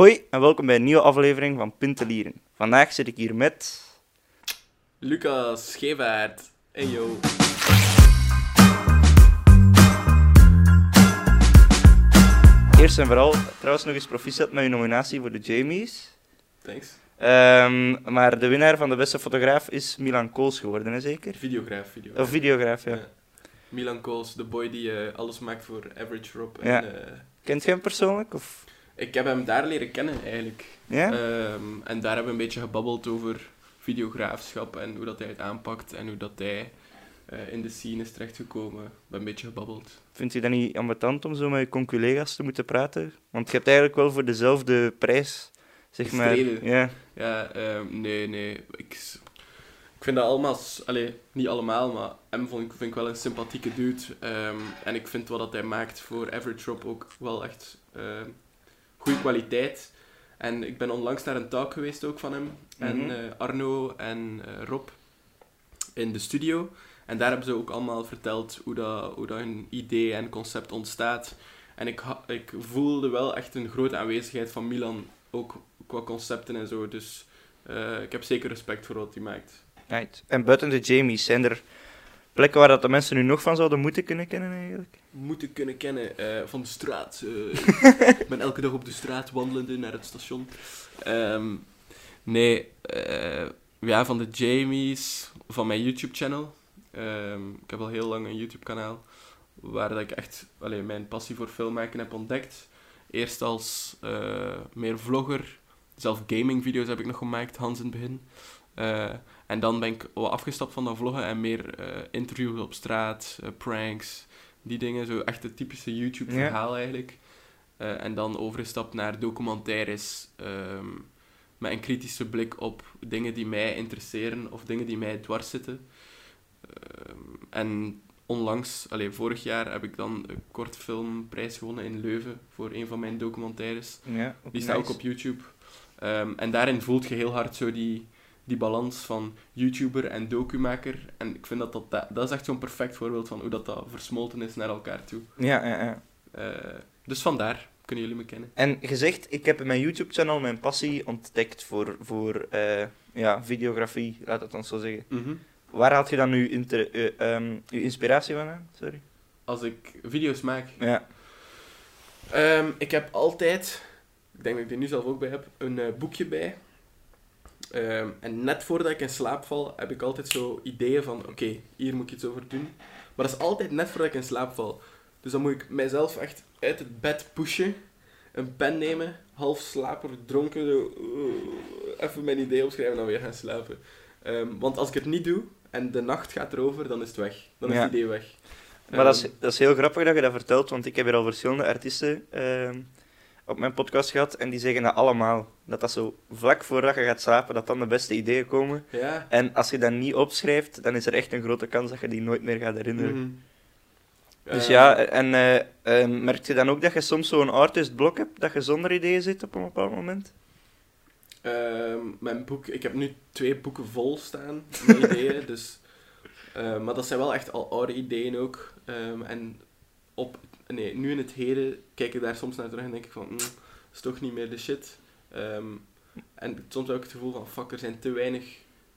Hoi en welkom bij een nieuwe aflevering van Puntelieren. Vandaag zit ik hier met... Lucas Schevaert. Hey yo. Eerst en vooral trouwens nog eens proficiat met je nominatie voor de Jamies. Thanks. Ehm, maar de winnaar van de beste fotograaf is Milan Kools geworden, hè, zeker? Videograaf, videograaf. Of videograaf, ja. Ja. Milan Kools, de boy die eh, alles maakt voor Average Rob. En, Ja. eh, Kent je hem persoonlijk? Of... ik heb hem daar leren kennen eigenlijk. Ja? Ehm, en daar hebben we een beetje gebabbeld over videograafschap en hoe dat hij het aanpakt en hoe dat hij eh, in de scene is terechtgekomen. We hebben een beetje gebabbeld. Vind je dat niet ambetant om zo met je conculega's te moeten praten? Want je hebt eigenlijk wel voor dezelfde prijs, zeg maar... Ja. Ja, ehm, nee, nee. Ik, ik vind dat allemaal... Allee, niet allemaal, maar hem vond ik, vind ik wel een sympathieke dude. Ehm, en ik vind wat dat hij maakt voor Average Rob ook wel echt goede kwaliteit. En ik ben onlangs naar een talk geweest ook van hem. En Mhm. eh, Arno en eh, Rob in de studio. En daar hebben ze ook allemaal verteld hoe dat, hoe dat hun idee en concept ontstaat. En ik, ik voelde wel echt een grote aanwezigheid van Milan, ook qua concepten en zo. Dus eh, ik heb zeker respect voor wat hij maakt. Right. En buiten de Jamies, zijn er plekken waar dat de mensen nu nog van zouden moeten kunnen kennen eigenlijk? Moeten kunnen kennen eh, van de straat. eh. ik ben elke dag op de straat wandelende naar het station. Ehm, nee, eh, ja, van de Jamies, van mijn YouTube-channel. Ehm, ik heb al heel lang een YouTube-kanaal waar dat ik echt allee, mijn passie voor filmmaken heb ontdekt. Eerst als meer vlogger, zelf gaming-video's heb ik nog gemaakt, Hans in het begin. En dan ben ik wat afgestapt van dat vloggen en meer eh, interviews op straat, eh, pranks, die dingen. Zo echt het typische YouTube-verhaal eigenlijk. Eh, en dan overgestapt naar documentaires ehm, met een kritische blik op dingen die mij interesseren of dingen die mij dwars zitten. Ehm, en onlangs, allee, vorig jaar, heb ik dan een kortfilmprijs gewonnen in Leuven voor een van mijn documentaires. Ja, Die staat ook op YouTube. Ehm, en daarin voelt je heel hard zo die, die balans van YouTuber en documaker. En ik vind dat dat, dat, dat is echt zo'n perfect voorbeeld van hoe dat, dat versmolten is naar elkaar toe. Ja, ja, ja. Eh, dus vandaar kunnen jullie me kennen. En gezegd, ik heb in mijn YouTube-channel mijn passie ontdekt voor, voor eh, ja, videografie, laat het dan zo zeggen. Waar haalt je dan nu inter, je inspiratie van aan? Sorry. Als ik video's maak. Ja. Ehm, ik heb altijd, ik denk dat ik die nu zelf ook bij heb, een boekje bij. Ehm, en net voordat ik in slaap val, heb ik altijd zo ideeën van, oké, hier moet ik iets over doen. Maar dat is altijd net voordat ik in slaap val. Dus dan moet ik mijzelf echt uit het bed pushen, een pen nemen, half slaper, dronken, zo, uh, even mijn idee opschrijven en dan weer gaan slapen. Ehm, want als ik het niet doe en de nacht gaat erover, dan is het weg. Dan is Ja. het idee weg. Maar dat is, Ehm, dat is heel grappig dat je dat vertelt, want ik heb hier al verschillende artiesten op mijn podcast gehad en die zeggen dat allemaal. Dat dat zo vlak voordat je gaat slapen, dat dan de beste ideeën komen. Ja. En als je dat niet opschrijft, dan is er echt een grote kans dat je die nooit meer gaat herinneren. Mhm. Dus ja, en eh, merk je dan ook dat je soms zo'n artist blok hebt, dat je zonder ideeën zit op een bepaald moment? ehm, mijn boek, ik heb nu twee boeken vol staan met ideeën, dus, eh, maar dat zijn wel echt al oude ideeën ook. Ehm, en op, nee, nu in het heden kijk ik daar soms naar terug en denk ik van, mm, dat is toch niet meer de shit. Ehm, en soms heb ik het gevoel van, fuck, er zijn te weinig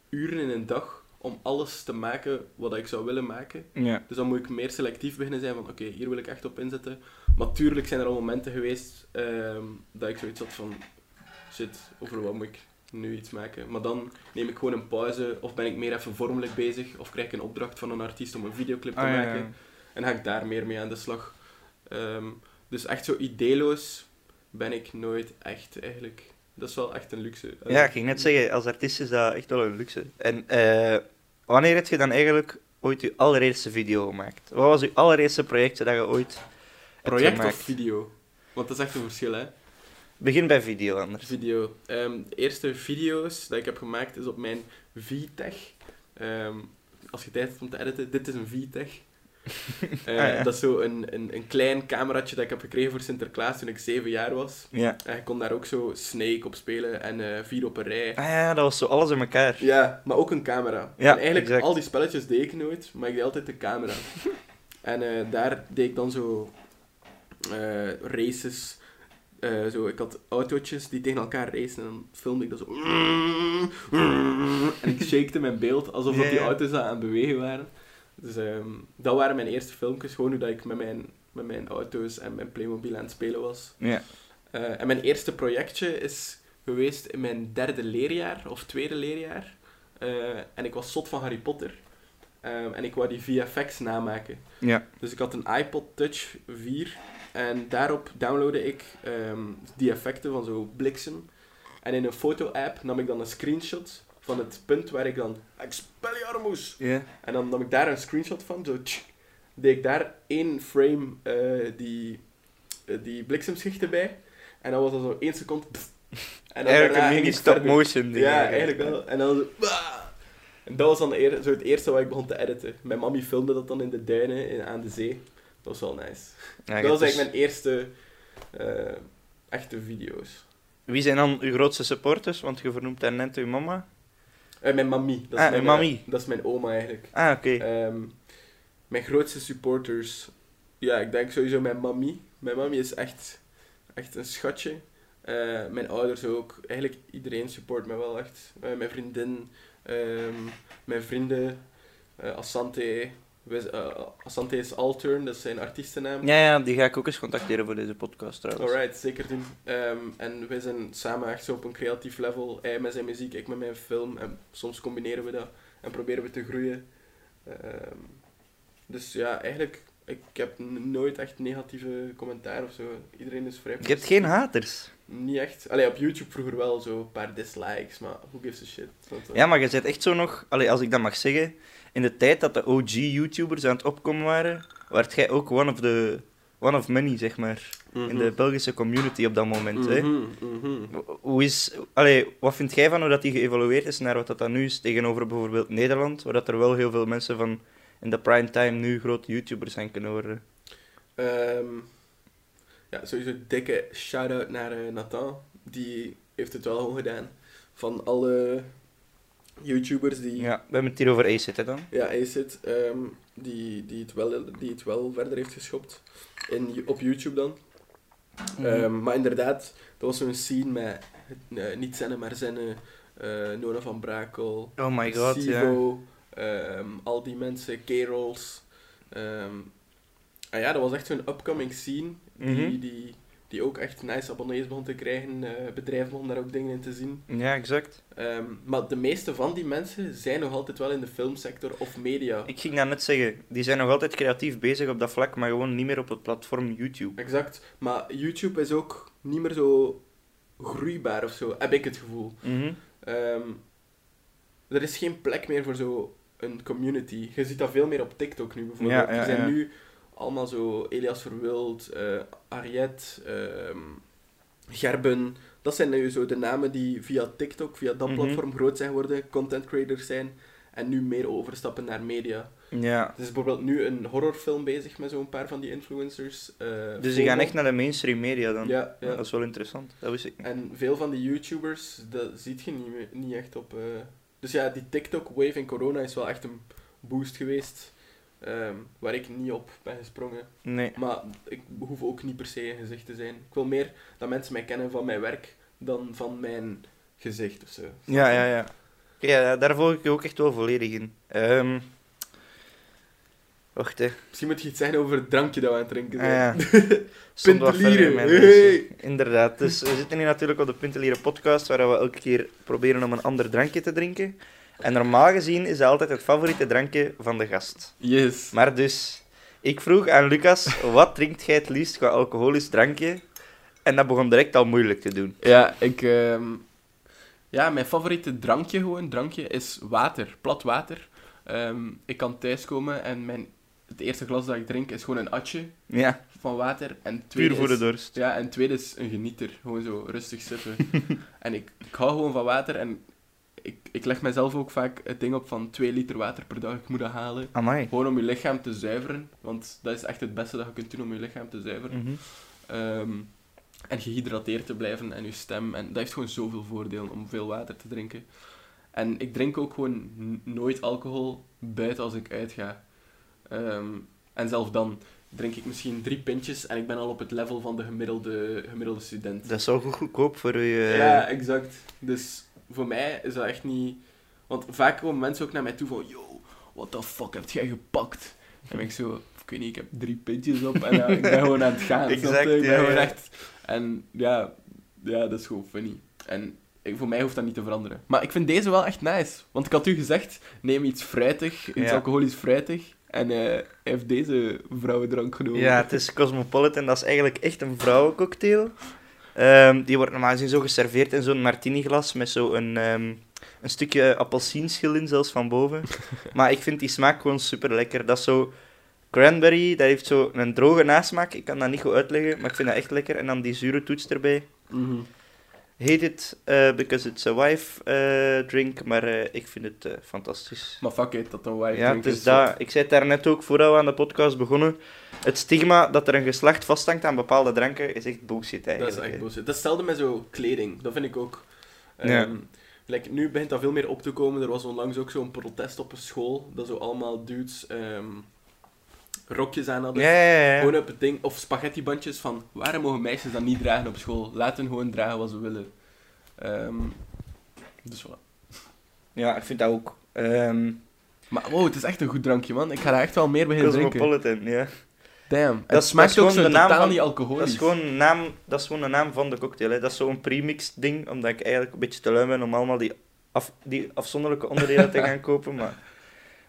uren in een dag om alles te maken wat ik zou willen maken. Ja. Dus dan moet ik meer selectief beginnen zijn van oké, hier wil ik echt op inzetten. Maar tuurlijk zijn er al momenten geweest ehm, dat ik zoiets had van shit, over wat moet ik nu iets maken. Maar dan neem ik gewoon een pauze of ben ik meer even vormelijk bezig of krijg ik een opdracht van een artiest om een videoclip te Ah, ja, ja. maken. En ga ik daar meer mee aan de slag. Ehm, dus echt zo ideeloos ben ik nooit echt eigenlijk. Dat is wel echt een luxe. Ja, ik ging net zeggen, als artiest is dat echt wel een luxe. En eh, wanneer heb je dan eigenlijk ooit je allereerste video gemaakt? Wat was je allereerste projectje dat je ooit Project gemaakt? of video? Want dat is echt een verschil, hè? Begin bij video anders. Video. Ehm, de eerste video's dat ik heb gemaakt is op mijn VTech. Ehm, als je tijd hebt om te editen, dit is een VTech. Eh, Ah, ja. Dat is zo een, een, een klein cameraatje dat ik heb gekregen voor Sinterklaas toen ik zeven jaar was. Ja. En je kon daar ook zo Snake op spelen en eh, vier op een rij. Ah ja, dat was zo alles in elkaar. Ja, maar ook een camera. Ja, en eigenlijk exact. al die spelletjes deed ik nooit, maar ik deed altijd de camera. en eh, daar deed ik dan zo eh, races eh, zo, ik had autootjes die tegen elkaar racen en dan filmde ik dat zo. En ik shakte mijn beeld alsof dat die auto's aan het bewegen waren. Dus ehm, dat waren mijn eerste filmpjes, gewoon hoe dat ik met mijn, met mijn auto's en mijn Playmobil aan het spelen was. Ja. Eh, en mijn eerste projectje is geweest in mijn derde leerjaar, of tweede leerjaar. Eh, en ik was zot van Harry Potter. Ehm, en ik wou die VFX namaken. Ja. Dus ik had een iPod Touch 4 en daarop downloadde ik ehm, die effecten van zo bliksem. En in een foto-app nam ik dan een screenshot van het punt waar ik dan Expelliarmus! Ja. En dan nam ik daar een screenshot van, zo tsk, deed ik daar één frame eh, die, eh, die bliksemschichten bij. En dan was dat zo één seconde. pff. En dan Eigenlijk een mini stop-motion ding. Ja, eigenlijk wel. En dan zo... "Bah!" En dat was dan eer- zo het eerste wat ik begon te editen. Mijn mammy filmde dat dan in de duinen in, aan de zee. Dat was wel nice. Ja, dat was eigenlijk mijn eerste eh, echte video's. Wie zijn dan uw grootste supporters? Want je vernoemt daar net uw mama. Eh, mijn. Dat Ah, is mijn, uw mammy. Dat is mijn oma eigenlijk. Ah, oké. Ehm, mijn grootste supporters... Ja, ik denk sowieso mijn mammy. Mijn mammy is echt, echt een schatje. Eh, mijn ouders ook. Eigenlijk iedereen support me wel echt. Eh, mijn vriendin, ehm, mijn vrienden, eh Asante. Asante is Altern, dat is zijn artiestennaam. Ja, ja, die ga ik ook eens contacteren voor deze podcast trouwens. Alright, zeker doen. Ehm, en wij zijn samen echt zo op een creatief level. Hij met zijn muziek, ik met mijn film. En soms combineren we dat en proberen we te groeien. Ehm, dus ja, eigenlijk, ik heb nooit echt negatieve commentaar of zo. Iedereen is vrij Je hebt geen haters. Niet echt. Allee, op YouTube vroeger wel zo een paar dislikes, maar who gives a shit. Want, eh, Ja, maar je zit echt zo nog, allee, als ik dat mag zeggen, in de tijd dat de OG-YouTubers aan het opkomen waren, werd jij ook one of the one of many, zeg maar, in de Belgische community op dat moment. hè? Mhm, mhm. Hoe is, allee, wat vind jij van hoe dat die geëvolueerd is naar wat dat dan nu is tegenover bijvoorbeeld Nederland, waar dat er wel heel veel mensen van in de prime time nu grote YouTubers zijn kunnen worden? Ehm, ja, sowieso dikke shout-out naar eh, Nathan. Die heeft het wel gewoon gedaan. Van alle YouTubers die... Ja, we hebben het hier over Acid, hè dan? Ja, Acid, ehm, die, die, het wel, die het wel verder heeft geschopt. In, op YouTube dan. Mhm. Ehm, maar inderdaad, dat was zo'n scene met eh, Niet Zennen Maar Zennen, eh, Nona van Brakel, Oh my god. Sivo, ehm, al die mensen, K-Rolls. En ja, dat was echt zo'n upcoming scene die, Mhm. die, die ook echt nice abonnees begon te krijgen. eh bedrijven begonnen daar ook dingen in te zien. Ja, exact. Ehm, maar de meeste van die mensen zijn nog altijd wel in de filmsector of media. Ik ging dat net zeggen, die zijn nog altijd creatief bezig op dat vlak, maar gewoon niet meer op het platform YouTube. Exact. Maar YouTube is ook niet meer zo groeibaar of zo, heb ik het gevoel. Mhm. Ehm, er is geen plek meer voor zo een community. Je ziet dat veel meer op TikTok nu bijvoorbeeld. Ja, ja, er zijn nu allemaal zo Elias Verwild, eh Ariet, ehm, Gerben. Dat zijn nu zo de namen die via TikTok, via dat Mhm. platform groot zijn geworden, content creators zijn en nu meer overstappen naar media. Ja. Er is bijvoorbeeld nu een horrorfilm bezig met zo'n paar van die influencers. eh, Dus die gaan echt naar de mainstream media dan? Ja, ja. Dat is wel interessant, dat wist ik niet. En veel van die YouTubers, dat ziet je niet, niet echt op. eh. Dus ja, die TikTok-wave in corona is wel echt een boost geweest. Ehm, waar ik niet op ben gesprongen. Nee. Maar ik hoef ook niet per se een gezicht te zijn. Ik wil meer dat mensen mij kennen van mijn werk dan van mijn gezicht of zo. Ja, ja, ja. Ja, daar volg ik je ook echt wel volledig in. Ehm Wacht, hè. Misschien moet je iets zeggen over het drankje dat we aan het drinken Ah, zijn. ja. Mijn Hey! lijstje. Inderdaad. Dus we zitten hier natuurlijk op de Pintelieren podcast, waar we elke keer proberen om een ander drankje te drinken. En normaal gezien is dat altijd het favoriete drankje van de gast. Yes. Maar dus, ik vroeg aan Lucas, wat drinkt jij het liefst qua alcoholisch drankje? En dat begon direct al moeilijk te doen. Ja, ik... ehm, Ja, mijn favoriete drankje gewoon, drankje, is water. Plat water. Ehm, ik kan thuiskomen en mijn... Het eerste glas dat ik drink is gewoon een atje Ja, van water. En puur voor de is- dorst. Ja, en het tweede is een genieter. Gewoon zo rustig zitten. en ik, ik hou gewoon van water en ik, ik leg mezelf ook vaak het ding op van 2 liter water per dag. Ik moet dat halen. Amai. Gewoon om je lichaam te zuiveren. Want dat is echt het beste dat je kunt doen om je lichaam te zuiveren. Mhm. Ehm, en gehydrateerd te blijven en je stem. En dat heeft gewoon zoveel voordelen om veel water te drinken. En ik drink ook gewoon nooit alcohol buiten als ik uitga. Ehm, en zelf dan. drink ik misschien drie pintjes en ik ben al op het level van de gemiddelde, gemiddelde student. Dat is al goed goedkoop voor je... Ja, exact. Dus voor mij is dat echt niet... Want vaak komen mensen ook naar mij toe van... Yo, what the fuck heb jij gepakt? En ben ik zo... Ik weet niet, ik heb drie pintjes op en ik ben gewoon aan het gaan. Exact, ik ben ja, gewoon ja. echt... En ja, ja, dat is gewoon funny. En ik, voor mij hoeft dat niet te veranderen. Maar ik vind deze wel echt nice. Want ik had u gezegd, neem iets fruitig, iets Ja. alcoholisch fruitig. En eh, hij heeft deze vrouwendrank genomen. Ja, het is Cosmopolitan. Dat is eigenlijk echt een vrouwencocktail. Ehm, die wordt normaal gezien zo geserveerd in zo'n martini-glas met zo'n een een stukje appelsienschil in, zelfs van boven. maar ik vind die smaak gewoon super lekker. Dat is zo cranberry, dat heeft zo een droge nasmaak. Ik kan dat niet goed uitleggen, maar ik vind dat echt lekker. En dan die zure toets erbij. Mhm. Hate it eh, because it's a wife eh, drink, maar eh, ik vind het eh, fantastisch. Maar fuck it, dat een wife Ja, drink het is is. dat. Ik zei het daarnet ook, voordat we aan de podcast begonnen. Het stigma dat er een geslacht vasthangt aan bepaalde dranken is echt bullshit Dat eigenlijk. is echt bullshit. Dat is hetzelfde met zo kleding. Dat vind ik ook. Ja. Ehm, like, nu begint dat veel meer op te komen. Er was onlangs ook zo'n protest op een school. Dat zo allemaal dudes ehm, rokjes aan hadden. Ja, ja, ja. Gewoon op het ding. Of spaghettibandjes van waarom mogen meisjes dat niet dragen op school? Laat hen gewoon dragen wat ze willen. Ehm, dus voilà. Ja, ik vind dat ook. Ehm Maar wow, het is echt een goed drankje, man. Ik ga daar echt wel meer beginnen drinken. Cosmopolitan, ja. Damn. Dat het is- smaakt dat is ook zo gewoon de naam totaal van- niet Dat alcoholisch. is, gewoon een naam, dat is gewoon de naam van de cocktail. Hè. Dat is zo'n premixed ding, omdat ik eigenlijk een beetje te lui ben om allemaal die, af, die afzonderlijke onderdelen te gaan kopen. Maar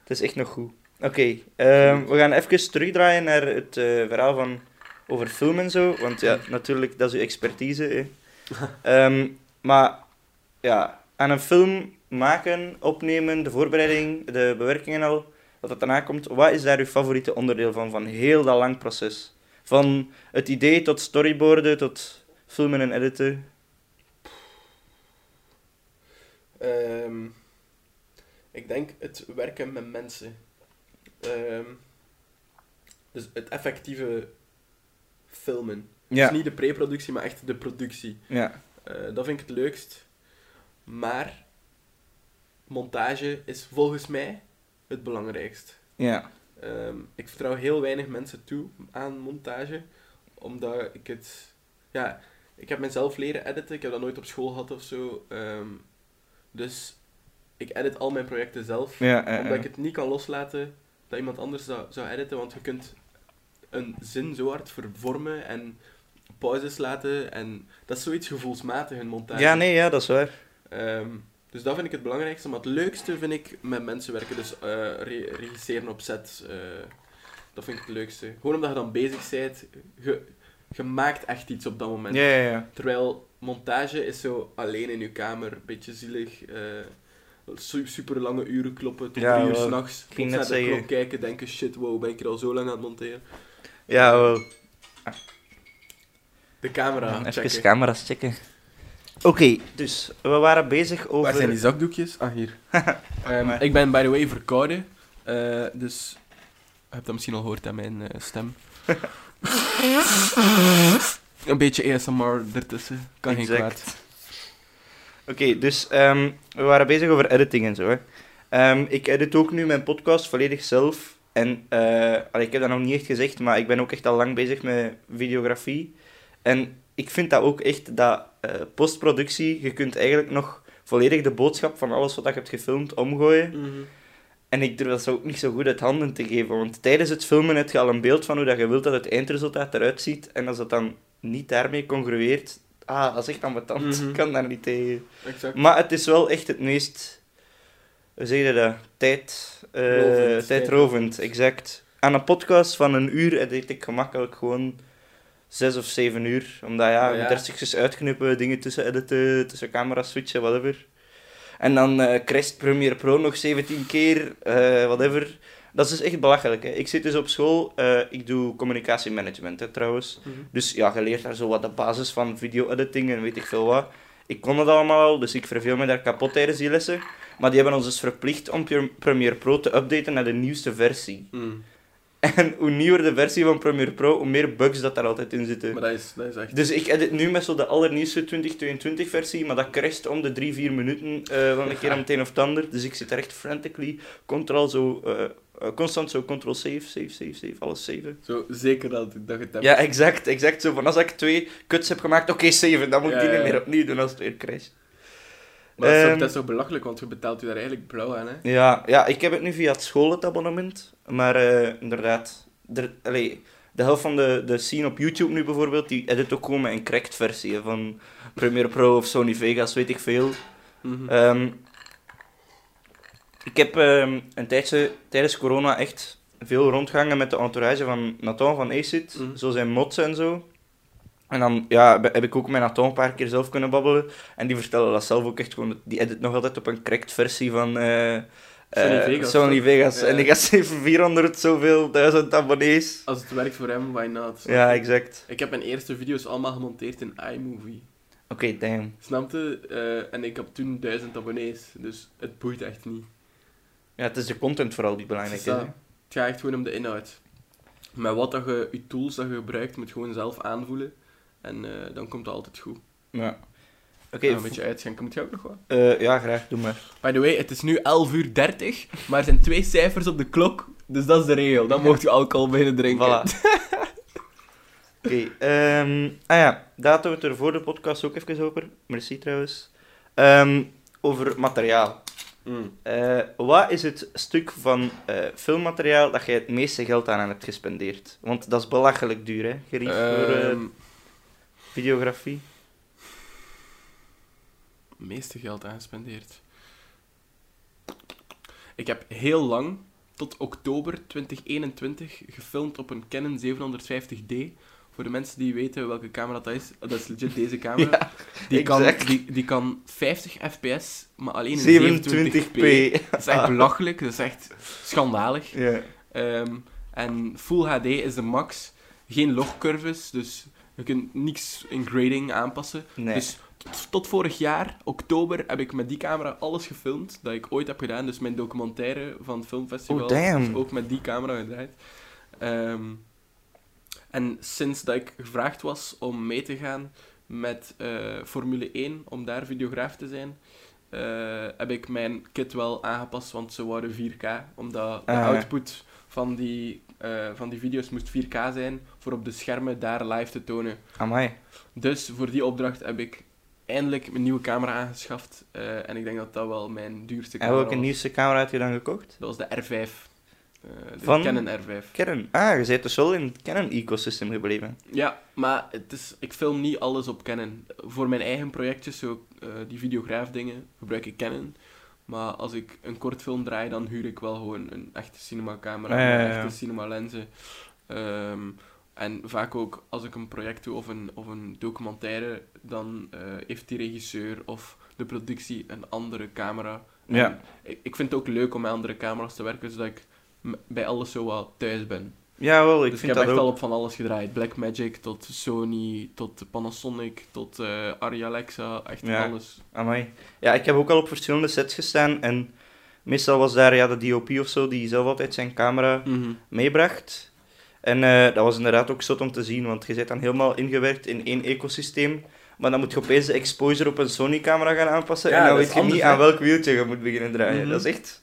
het is echt nog goed. Oké, ehm, we gaan even terugdraaien naar het eh, verhaal van over film en zo. Want ja, natuurlijk, dat is uw expertise. Hè. Ehm, maar ja, aan een film maken, opnemen, de voorbereiding, de bewerking en al, wat dat daarna komt, wat is daar uw favoriete onderdeel van, van heel dat lang proces? Van het idee tot storyboarden, tot filmen en editen. Ehm, ik denk het werken met mensen. Ehm, dus het effectieve filmen. Ja, Dus niet de pre-productie, maar echt de productie. ja, Eh, dat vind ik het leukst. Maar montage is volgens mij het belangrijkst. ja. Ehm, ik vertrouw heel weinig mensen toe aan montage, omdat ik het... Ja, ik heb mezelf leren editen, ik heb dat nooit op school gehad of zo. Ehm, dus ik edit al mijn projecten zelf, ja, omdat ik het niet kan loslaten dat iemand anders zou, zou editen, want je kunt een zin zo hard vervormen en pauzes laten, en dat is zoiets gevoelsmatig, een montage. ja, nee, ja, dat is waar. Ehm, dus dat vind ik het belangrijkste. Maar het leukste vind ik met mensen werken. Dus re- regisseren op set. eh, dat vind ik het leukste. Gewoon omdat je dan bezig bent. Je, je maakt echt iets op dat moment. Ja, ja, ja. Terwijl montage is zo alleen in je kamer. Een beetje zielig. eh, super lange uren kloppen. Tot Ja, drie uur s'nachts. ging naar net de klok kijken. Denken, shit, wow, ben ik hier al zo lang aan het monteren. Ja, wel. De camera Even checken. camera's checken. Oké, dus we waren bezig over... Waar zijn die zakdoekjes? Ah, hier. Ehm, Maar- ik ben, by the way, verkouden. eh, dus... Je hebt dat misschien al gehoord aan mijn eh, stem. Een beetje ASMR ertussen. Kan geen kwaad. Oké, dus ehm, we waren bezig over editing en zo. Hè. Ehm, ik edit ook nu mijn podcast volledig zelf. En eh, allee, ik heb dat nog niet echt gezegd, maar ik ben ook echt al lang bezig met videografie. En ik vind dat ook echt dat eh, postproductie, je kunt eigenlijk nog volledig de boodschap van alles wat je hebt gefilmd omgooien. Mhm. En ik durf dat zo ook niet zo goed uit handen te geven, want tijdens het filmen heb je al een beeld van hoe dat je wilt dat het eindresultaat eruit ziet. En als dat dan niet daarmee congrueert, ah, dat is echt ambetant. Mhm. Ik kan daar niet tegen. Exact. Maar het is wel echt het meest, hoe zeg je dat, tijd, eh, Rovend, tijdrovend, exact. Aan een podcast van een uur edit ik gemakkelijk gewoon zes of zeven uur. Omdat ja, je ja. moet er stukjes uitknippen, dingen tussen editen, tussen camera switchen, whatever. En dan eh crasht Premiere Pro nog 17 keer, eh, whatever. Dat is dus echt belachelijk. Hè. Ik zit dus op school, eh, ik doe communicatiemanagement hè, trouwens. Mhm. Dus ja, je leert daar zo wat de basis van video-editing en weet ik veel wat. Ik kon dat allemaal al, dus ik verveel me daar kapot tijdens die lessen. Maar die hebben ons dus verplicht om Pre- Premiere Pro te updaten naar de nieuwste versie. Mm. En hoe nieuwer de versie van Premiere Pro, hoe meer bugs dat daar altijd in zitten. Maar dat is, dat is echt... Dus ik edit nu met zo de allernieuwste 2022 versie, maar dat crasht om de 3-4 minuten eh van een keer om het een of het ander. Dus ik zit er echt frantically, control zo, Eh, constant zo ctrl-save, save, save, save, alles saven. Zo, zeker dat, dat je het hebt. Ja, exact, exact. Zo van als ik twee cuts heb gemaakt, oké, save, dan moet ik Ja, die niet ja. meer opnieuw doen als het weer crasht. Maar dat is, toch- Ehm, dat is toch belachelijk, want je betaalt je daar eigenlijk blauw aan, hè? Ja, ja, ik heb het nu via het school, het abonnement. Maar eh, inderdaad, er, allee, de helft van de, de scene op YouTube nu bijvoorbeeld, die edit ook gewoon met een cracked versie van Premiere Pro of Sony Vegas, weet ik veel. Mhm. Ehm, ik heb ehm, een tijdje tijdens corona echt veel rondgehangen met de entourage van Nathan van Acid, Mhm. zo zijn mods en zo. En dan ja, heb ik ook met Nathan een paar keer zelf kunnen babbelen. En die vertellen dat zelf ook echt gewoon. Die edit nog altijd op een cracked versie van eh, Sony Vegas, Sony? Vegas. Ja. En die gast heeft 400 zoveel duizend abonnees. Als het werkt voor hem, why not? Ja, exact. Ik heb mijn eerste video's allemaal gemonteerd in iMovie. Oké, damn. Snapte? Eh, en ik heb toen duizend abonnees, dus het boeit echt niet. Ja, het is de content vooral die belangrijk is. Het gaat echt gewoon om de inhoud. Met wat dat je, je tools dat je gebruikt, moet je gewoon zelf aanvoelen. En eh, dan komt het altijd goed. Ja. Oké, Ja, een beetje uitschenken, moet je ook nog wat? eh, ja, graag, doe maar. By the way, het is nu 11 uur 30, maar er zijn twee cijfers op de klok, dus dat is de regel. Dan mocht je alcohol beginnen drinken. Voilà. Oké, ehm, ah ja, daar hadden we het er voor de podcast ook even over. Merci trouwens. Ehm, over materiaal. Mm. Eh, wat is het stuk van eh, filmmateriaal dat jij het meeste geld aan hebt gespendeerd? Want dat is belachelijk duur, hè, gerief voor eh, Ehm, videografie. meeste geld aangespendeerd. Ik heb heel lang, tot oktober 2021, gefilmd op een Canon 750D. Voor de mensen die weten welke camera dat is, dat is legit deze camera. Ja, die, kan, die, die kan 50 fps, maar alleen in 27p. 27p. Dat is echt belachelijk, dat is echt schandalig. Ja. Ehm, en Full HD is de max. Geen logcurves, dus je kunt niks in grading aanpassen. Nee. Dus tot, vorig jaar, oktober, heb ik met die camera alles gefilmd dat ik ooit heb gedaan. Dus mijn documentaire van het filmfestival Oh, is ook met die camera gedraaid. Ehm, en sinds dat ik gevraagd was om mee te gaan met eh, Formule 1, om daar videograaf te zijn, eh, heb ik mijn kit wel aangepast, want ze waren 4K. Omdat de Ah, output van die, eh, van die video's moest 4K zijn, voor op de schermen daar live te tonen. Amai. Dus voor die opdracht heb ik eindelijk mijn nieuwe camera aangeschaft. en ik denk dat dat wel mijn duurste En camera welke was. nieuwste camera heb je dan gekocht? Dat was de R5. Eh, Van? Canon R5. Canon. Ah, je bent dus wel in het Canon-ecosysteem gebleven. Ja, maar het is, ik film niet alles op Canon. Voor mijn eigen projectjes, zo, eh, die videograaf dingen, gebruik ik Canon. Maar als ik een kort film draai, dan huur ik wel gewoon een echte cinemacamera, Ja, ja, met ja. echte cinemalenzen. Ehm, en vaak ook als ik een project doe of een, of een documentaire, dan eh, heeft die regisseur of de productie een andere camera. En Ja. Ik, ik vind het ook leuk om met andere camera's te werken, zodat ik bij alles zo wat thuis ben. Jawel, ik dus ik vind heb dat echt ook. al op van alles gedraaid. Blackmagic tot Sony, tot Panasonic, tot eh Arri Alexa, echt Ja. alles. Amai. Ja, ik heb ook al op verschillende sets gestaan en meestal was daar ja, de DOP of zo die zelf altijd zijn camera meebracht. En eh, dat was inderdaad ook zot om te zien, want je zit dan helemaal ingewerkt in één ecosysteem. Maar dan moet je opeens de exposure op een Sony-camera gaan aanpassen. Ja, en dan weet je niet aan welk wieltje je moet beginnen draaien. Mhm. Dat is echt...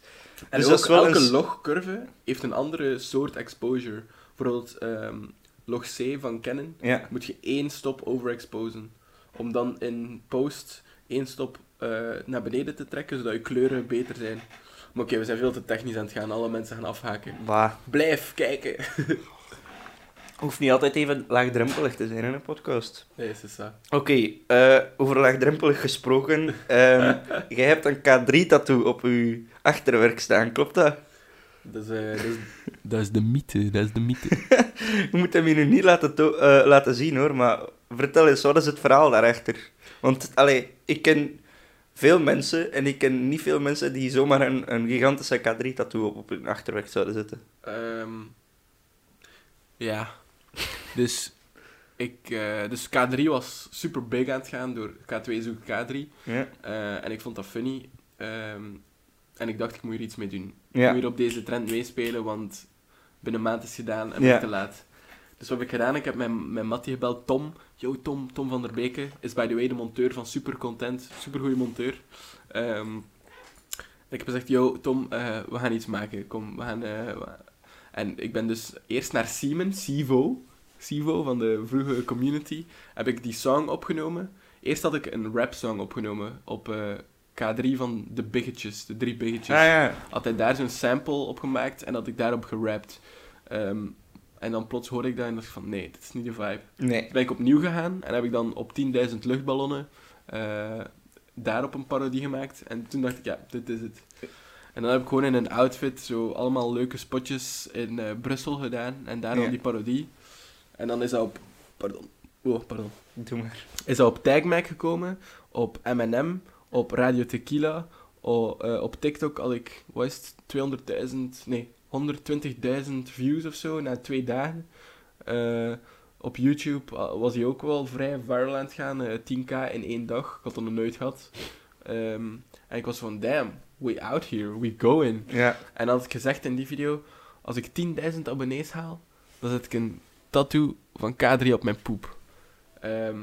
En Dus ook elke s- logcurve heeft een andere soort exposure. Bijvoorbeeld ehm, log C van Canon Ja. moet je één stop overexposen. Om dan in post één stop eh, naar beneden te trekken, zodat je kleuren beter zijn. Maar oké, we zijn veel te technisch aan het gaan. Alle mensen gaan afhaken. Bah. Blijf kijken. Hoeft niet altijd even laagdrempelig te zijn in een podcast. Nee, is. Oké, eh, over laagdrempelig gesproken. ehm, jij hebt een K3-tattoo op je achterwerk staan, klopt dat? Dat is, eh, dat, is, dat is de mythe, dat is de mythe. Je moet hem hier nu niet laten, to- eh, laten zien hoor, maar vertel eens, wat is het verhaal daarachter? Want, allee, ik ken veel mensen en ik ken niet veel mensen die zomaar een, een gigantische K3-tattoo op, op hun achterwerk zouden zetten. Ehm, ja. Dus, ik, eh, dus K3 was super big aan het gaan door K2 zoekt K3. Ja. Eh, en ik vond dat funny. Ehm, en ik dacht, ik moet hier iets mee doen. Ik moet hier op deze trend meespelen, want binnen een maand is het gedaan en Ja. ben ik te laat. Dus wat heb ik gedaan? Ik heb mijn, mijn mattie gebeld, Tom. Yo, Tom, Tom van der Beke. Is by the way de monteur van Super Content. Super goede monteur. Ehm, Ik heb gezegd, yo, Tom, eh, we gaan iets maken. Kom, we gaan... eh, En ik ben dus eerst naar Simon, Sivo, Sivo van de vroege community, heb ik die song opgenomen. Eerst had ik een rap song opgenomen op eh, K3 van de Biggetjes, de drie Biggetjes. Ah ja. Had hij daar zo'n sample op gemaakt en had ik daarop gerapt. Ehm, en dan plots hoorde ik dat en dacht ik van, nee, dit is niet de vibe. Nee. Toen ben ik opnieuw gegaan en heb ik dan op 10.000 luchtballonnen eh, daarop een parodie gemaakt. En toen dacht ik, ja, dit is het. En dan heb ik gewoon in een outfit zo allemaal leuke spotjes in eh, Brussel gedaan. En daar dan Ja. die parodie. En dan is dat op... Pardon. Oh, pardon. Doe maar. Is dat op Tagmac gekomen, op M&M, op Radio Tequila, eh, op TikTok had ik, wat is het, 200.000, nee, 120.000 views of zo na twee dagen. Eh, op YouTube ah, was hij ook wel vrij viral aan het gaan, eh, 10k in één dag, ik had dat nog nooit gehad. Ehm, en ik was van, damn, we out here, we going. Ja. En had ik gezegd in die video, als ik 10.000 abonnees haal, dan zet ik een tattoo van K3 op mijn poep. Ehm,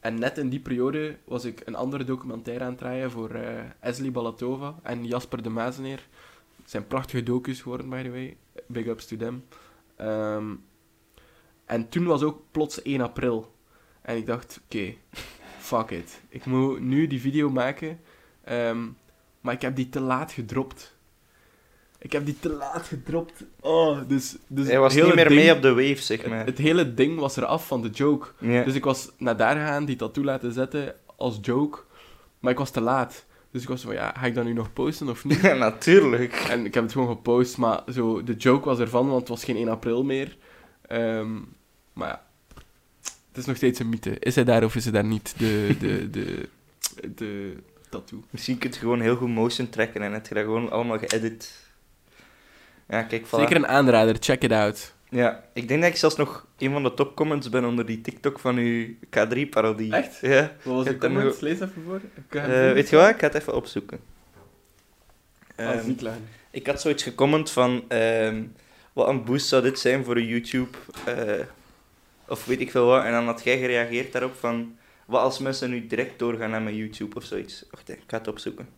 en net in die periode was ik een andere documentaire aan het draaien voor eh Esli Balatova en Jasper de Mazeneer. Het zijn prachtige docus geworden, by the way. Big ups to them. Ehm, en toen was ook plots 1 april. En ik dacht, oké, fuck it. Ik moet nu die video maken. Ehm, maar ik heb die te laat gedropt. Ik heb die te laat gedropt. Oh, dus... dus Hij was het niet meer ding- mee op de wave, zeg het, maar. het hele ding was eraf van de joke. Dus ik was naar daar gegaan, die tattoo laten zetten als joke. Maar ik was te laat. Dus ik was van, ja, ga ik dat nu nog posten of niet? Ja, natuurlijk. en ik heb het gewoon gepost, maar zo, de joke was ervan, want het was geen 1 april meer. Ehm, maar ja, het is nog steeds een mythe. Is hij daar of is hij daar niet, de, de, de, de tattoo? Misschien kun je gewoon heel goed motion trekken en heb je dat gewoon allemaal geëdit. Ja, kijk, voilà. Zeker een aanrader, check it out. Ja, ik denk dat ik zelfs nog een van de topcomments ben onder die TikTok van uw K3-parodie. Echt? Ja. Wat was Ik de comment? Lees even voor. Eh, weet je wat? Ik ga het even opzoeken. Ah, Ehm, ziek lang. ik had zoiets gecomment van... ehm, wat een boost zou dit zijn voor een YouTube? eh, of weet ik veel wat. En dan had jij gereageerd daarop van... Wat als mensen nu direct doorgaan naar mijn YouTube of zoiets? Wacht, ik ga het opzoeken.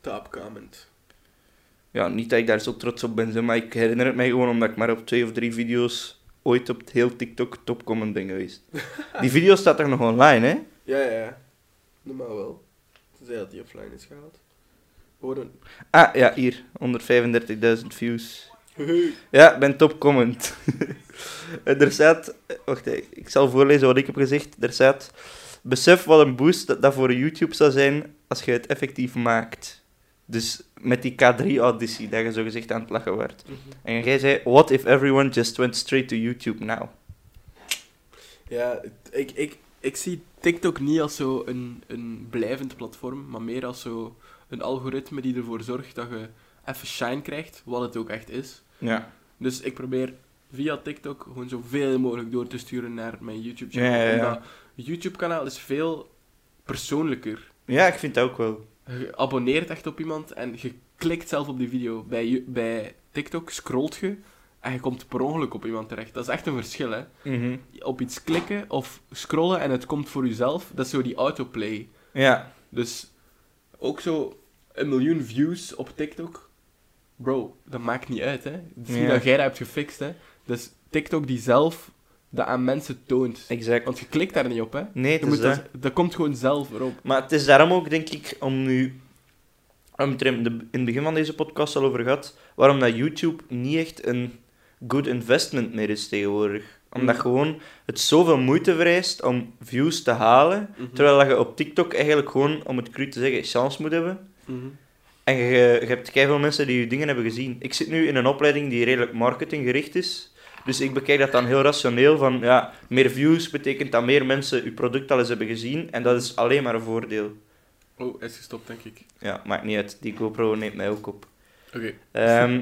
Top comment. Ja, niet dat ik daar zo trots op ben, maar ik herinner het mij gewoon omdat ik maar op twee of drie video's ooit op het heel TikTok topcomment ben geweest. Die video staat toch nog online, hè? Ja, ja, ja. Normaal wel. Tenzij dat die offline is gehaald. Horen. Ah, ja, hier. 135.000 views. Ja, ik ben topcomment. En er staat... Wacht, ik zal voorlezen wat ik heb gezegd. Er staat... Besef wat een boost dat, dat voor YouTube zou zijn als je het effectief maakt. Dus met die K3-auditie, dat je zo gezegd aan het lachen werd. En jij zei, what if everyone just went straight to YouTube now? Ja, ik, ik, ik zie TikTok niet als zo een, een blijvend platform, maar meer als zo een algoritme die ervoor zorgt dat je even shine krijgt, wat het ook echt is. Ja. Dus ik probeer via TikTok gewoon zoveel mogelijk door te sturen naar mijn YouTube-channel. Ja, ja, YouTube-kanaal is veel persoonlijker. Ja, ik vind dat ook wel. Je abonneert echt op iemand en je klikt zelf op die video. Bij, bij TikTok scrolt je en je komt per ongeluk op iemand terecht. Dat is echt een verschil, hè. Mhm. Op iets klikken of scrollen en het komt voor jezelf, dat is zo die autoplay. Ja. Dus ook zo een miljoen views op TikTok. Bro, dat maakt niet uit, hè. Het is niet dat jij dat hebt gefixt, hè. Dus TikTok die zelf dat aan mensen toont. Exact. Want je klikt daar niet op, hè. Nee, het is dat. dat, dat komt gewoon zelf erop. Maar het is daarom ook, denk ik, om nu... Hebben het in, de- in het begin van deze podcast al over gehad, waarom dat YouTube niet echt een good investment meer is tegenwoordig. Omdat Mm. gewoon het zoveel moeite vereist om views te halen, Mhm. terwijl dat je op TikTok eigenlijk gewoon, om het cru te zeggen, chance moet hebben. Mhm. En je, je hebt veel mensen die je dingen hebben gezien. Ik zit nu in een opleiding die redelijk marketinggericht is. Dus ik bekijk dat dan heel rationeel van, ja, meer views betekent dat meer mensen je product al eens hebben gezien. En dat is alleen maar een voordeel. Oh, hij is gestopt, denk ik. Ja, maakt niet uit. Die GoPro neemt mij ook op. Oké. Ehm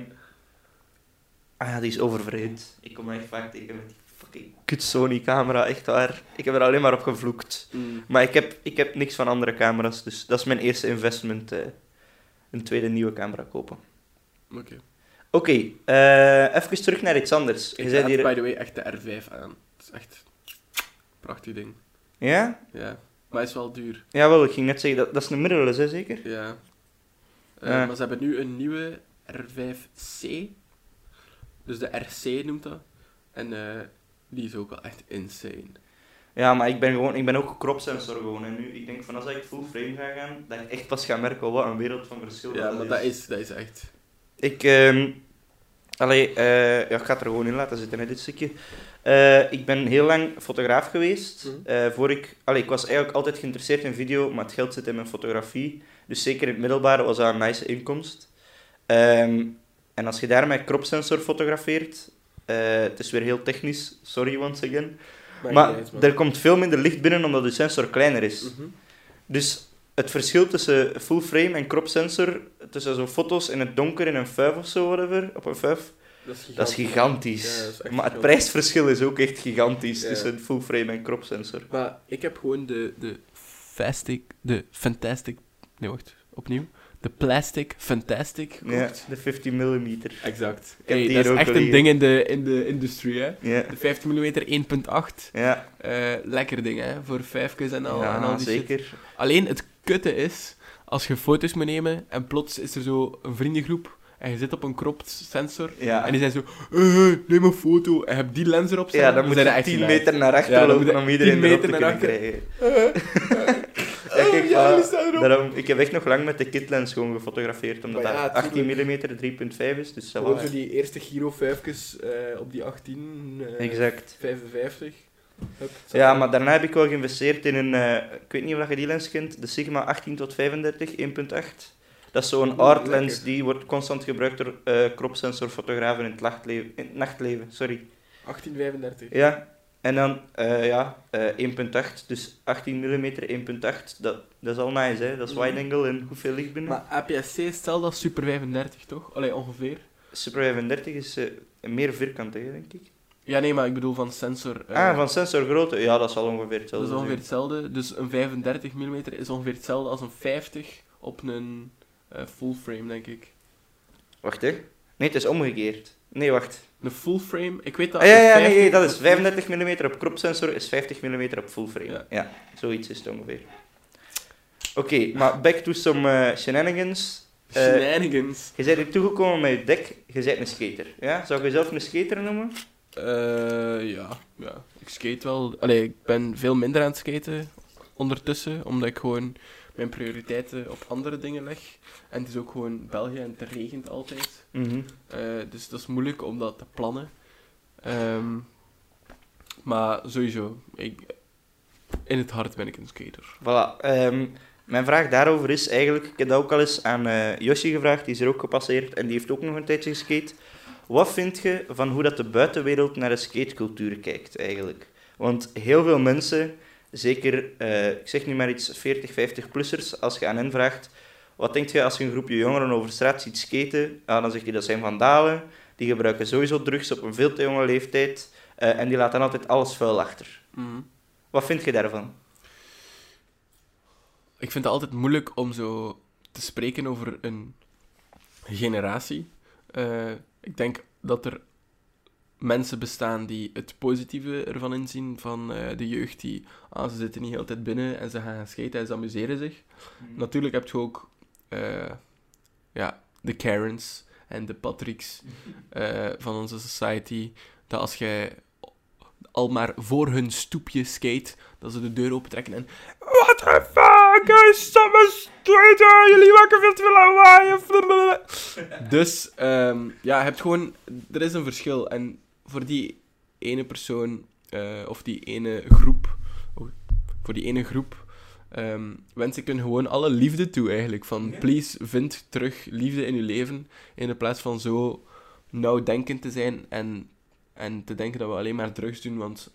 ah ja, die is overvreemd. Ik kom echt vaak tegen met die fucking kut Sony camera, echt waar. Ik heb er alleen maar op gevloekt. Mm. Maar ik heb, ik heb niks van andere camera's, dus dat is mijn eerste investment. eh, een tweede nieuwe camera kopen. Oké. Oké, eh, even terug naar iets anders. Je Ik raad, hier... by the way, echt de R5 aan. Het is echt een prachtig ding. Ja? Ja. Maar hij is wel duur. Jawel, ik ging net zeggen, dat, dat is een mirrorless, hè, zeker? Ja. Eh, Ja. Maar ze hebben nu een nieuwe R5C. Dus de RC noemt dat. En eh, die is ook wel echt insane. Ja, maar ik ben, gewoon, ik ben ook kropsensor gewoon. En nu, ik denk van als ik full frame ga gaan, dat ik echt pas ga merken wat een wereld van verschil Ja, dat maar dat is, dat is echt... Ik, ehm allee, eh, ja, ik ga het er gewoon in laten zitten, hè, dit stukje. Eh, ik ben heel lang fotograaf geweest. Mhm. eh, voor ik, allee, ik was eigenlijk altijd geïnteresseerd in video, maar het geld zit in mijn fotografie. Dus zeker in het middelbare was dat een nice inkomst. Ehm, en als je daar met kropsensor fotografeert, het is weer heel technisch, sorry once again. Maar niet er komt veel minder licht binnen omdat de sensor kleiner is. Mhm. Dus het verschil tussen full frame en crop sensor, tussen zo foto's in het donker in een vijf of zo, whatever, op een vijf, Dat is gigantisch. dat is gigantisch. Ja, dat is echt maar het gigantisch. prijsverschil is ook echt gigantisch Ja. tussen full frame en crop sensor. Maar ik heb gewoon de, de Fastic, de Fantastic, nee wacht, opnieuw. De Plastic Fantastic Ja, gekocht. de 50 mm. Exact. Hey, dat is echt een ding in de, in de industrie, hè. De 50 mm 1.8. ja, eh lekker ding, hè. Voor vijfjes en al, en al die shit. zeker. Alleen het kutte is, als je foto's moet nemen en plots is er zo een vriendengroep en je zit op een cropped sensor Ja. en die zijn zo, eh, neem een foto en je hebt die lens erop staan. Ja, dan moet je echt 10 nice. meter naar achter Ja, lopen om iedereen 10 erop te kunnen krijgen. Ja, kijk, daarom, ik heb echt nog lang met de kitlens gewoon gefotografeerd, omdat ja, dat 18 tuurlijk. mm 3.5 is, dus Gewoon zo die eerste Giro 5 op die 18, eh, Exact. 55. Ja, maar daarna heb ik wel geïnvesteerd in een, eh, ik weet niet of je die lens kent, de Sigma 18 tot 35 1.8. Dat is zo'n art lens, die wordt constant gebruikt door eh kropsensorfotografen in het, nachtleven, in het nachtleven. Sorry. 1835. Ja, en dan eh, ja, eh 1.8, dus 18 mm 1.8, dat, dat is al nice, hè? dat is Mhm. wide angle en hoeveel licht binnen. Maar APS-C hetzelfde als Super 35, toch? Allee, ongeveer. Super 35 is meer vierkant, hè, denk ik. Ja, nee, maar ik bedoel van sensor. eh, ah, van sensorgrootte, ja, dat zal ongeveer Dat hetzelfde is ongeveer hetzelfde. Dus een 35 mm is ongeveer hetzelfde als een 50 op een eh, full frame, denk ik. Wacht, hè. Nee, het is omgekeerd. Nee, wacht. Een full frame, ik weet dat. Ah, ja, ja, nee, 50 nee, dat is op- 35 mm op kropsensor, is 50 mm op full frame. Ja. Ja, zoiets is het ongeveer. Oké, maar back to some eh, shenanigans. Shenanigans. je bent hier toegekomen met je dek, je bent een skater. Ja? Zou je jezelf een skater noemen? Eh, ja, ja. Ik skate wel. Allee, ik ben veel minder aan het skaten ondertussen, omdat ik gewoon mijn prioriteiten op andere dingen leg. En het is ook gewoon België en het regent altijd. Mhm. Eh, dus dat is moeilijk om dat te plannen. Ehm, maar sowieso, ik, in het hart ben ik een skater. Voilà. ehm, mijn vraag daarover is eigenlijk, ik heb dat ook al eens aan eh Yoshi gevraagd, die is er ook gepasseerd en die heeft ook nog een tijdje geskate. Wat vind je van hoe dat de buitenwereld naar de skatecultuur kijkt eigenlijk? Want heel veel mensen, zeker, eh, ik zeg nu maar iets, 40, 50-plussers, als je aan hen vraagt, wat denk je als je een groepje jongeren over straat ziet skaten? Ja, dan zegt hij dat zijn vandalen, die gebruiken sowieso drugs op een veel te jonge leeftijd eh, en die laten altijd alles vuil achter. Mhm. Wat vind je daarvan? Ik vind het altijd moeilijk om zo te spreken over een generatie. Eh, ik denk dat er mensen bestaan die het positieve ervan inzien van eh, de jeugd die ah, ze zitten niet altijd binnen en ze gaan gaan skaten en ze amuseren zich. Natuurlijk heb je ook eh, ja, de Karens en de Patricks eh, van onze society, dat als jij al maar voor hun stoepje skate, dat ze de deur opentrekken en What the fuck, guys, stop me skaten, jullie maken veel te veel lawaai. Dus, ehm, ja, je hebt gewoon, er is een verschil en voor die ene persoon, eh, of die ene groep, oh, voor die ene groep, ehm, wens ik hun gewoon alle liefde toe eigenlijk. Van, Ja. please, vind terug liefde in je leven, in plaats van zo nauwdenkend te zijn en, en te denken dat we alleen maar drugs doen, want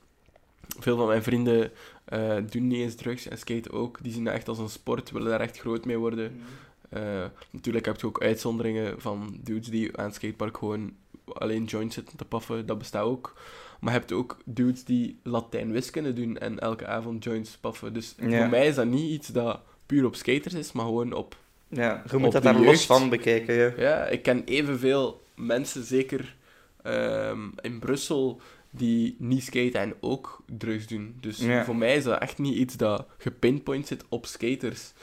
veel van mijn vrienden eh, doen niet eens drugs en skaten ook. Die zien dat echt als een sport, willen daar echt groot mee worden. Eh, natuurlijk heb je ook uitzonderingen van dudes die aan het skatepark gewoon alleen joints zitten te paffen, dat bestaat ook. Maar je hebt ook dudes die Latijn wiskunde doen en elke avond joints paffen. Dus Ja. voor mij is dat niet iets dat puur op skaters is, maar gewoon op... Ja, je moet dat daar los van bekijken. Ja. Ja, ik ken evenveel mensen, zeker ehm, in Brussel, die niet skaten en ook drugs doen. Dus Ja. voor mij is dat echt niet iets dat gepinpoint zit op skaters.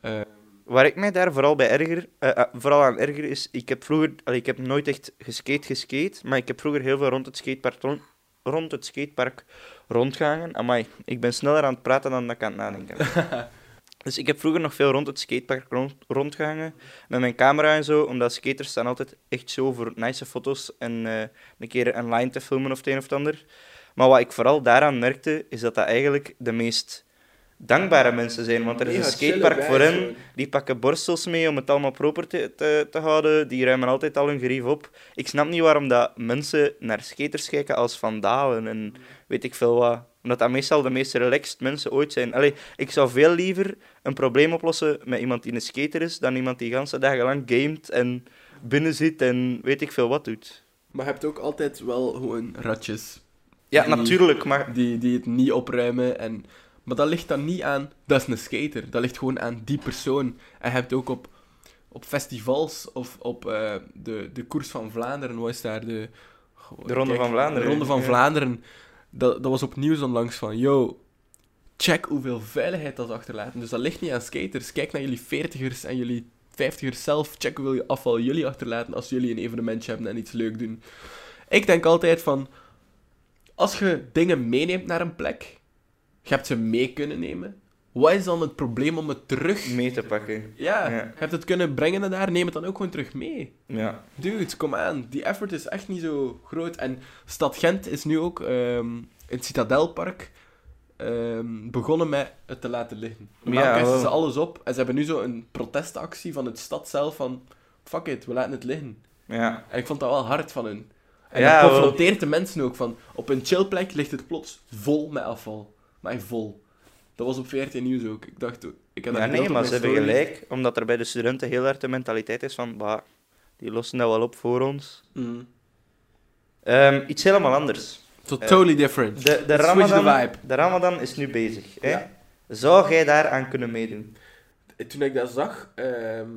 Eh, waar ik mij daar vooral bij erger, eh, eh, vooral aan erger is, ik heb vroeger, ik heb nooit echt geskate geskate, maar ik heb vroeger heel veel rond het skatepark, rond, rond het skatepark rondgehangen. Amai, ik ben sneller aan het praten dan dat ik aan het nadenken. Dus ik heb vroeger nog veel rond het skatepark rond, rondgehangen, met mijn camera en zo, omdat skaters staan altijd echt zo voor nice foto's en eh, een keer een line te filmen of het een of het ander. Maar wat ik vooral daaraan merkte, is dat dat eigenlijk de meest dankbare mensen zijn. Want er is een skatepark voor hen, die pakken borstels mee om het allemaal proper te, te, te houden. Die ruimen altijd al hun gerief op. Ik snap niet waarom dat mensen naar skaters kijken als vandalen en weet ik veel wat. Omdat dat meestal de meest relaxed mensen ooit zijn. Allee, ik zou veel liever een probleem oplossen met iemand die een skater is, dan iemand die ganse dagen lang gamet en binnen zit en weet ik veel wat doet. Maar je hebt ook altijd wel gewoon ratjes. Ja, Die- natuurlijk, maar... Die, die het niet opruimen. En... Maar dat ligt dan niet aan, dat is een skater. Dat ligt gewoon aan die persoon. En je hebt ook op, op festivals of op eh, de, de Koers van Vlaanderen, wat is daar? De, De Ronde van Vlaanderen, De Ronde van ja. Vlaanderen. Dat, was op nieuws onlangs van, yo, check hoeveel veiligheid dat achterlaten. Dus dat ligt niet aan skaters. Kijk naar jullie veertigers en jullie vijftigers zelf. Check hoeveel afval jullie achterlaten als jullie een evenementje hebben en iets leuk doen. Ik denk altijd van, als je dingen meeneemt naar een plek, je hebt ze mee kunnen nemen, wat is dan het probleem om het terug... mee te pakken. Ja, Ja. je hebt het kunnen brengen naar daar, neem het dan ook gewoon terug mee. Ja. Dude, kom aan. Die effort is echt niet zo groot. En Stad Gent is nu ook ehm, in het Citadelpark ehm, begonnen met het te laten liggen. Normaal Ja, kasten ze alles op. En ze hebben nu zo een protestactie van het stad zelf van... Fuck it, we laten het liggen. Ja. En ik vond dat wel hard van hun. En Ja, dat wel. confronteert de mensen ook van... Op een chillplek ligt het plots vol met afval. Maar vol. Dat was op 14 Nieuws ook. Ik dacht... Ik dat ja, nee, maar ze hebben gelijk, omdat er bij de studenten heel hard de mentaliteit is van, bah, die lossen dat wel op voor ons. Mm. Ehm, iets helemaal anders. Totally different. De, de, the Ramadan, vibe. de Ramadan is nu bezig. Hè? Zou jij daaraan kunnen meedoen? Toen ik dat zag, ehm,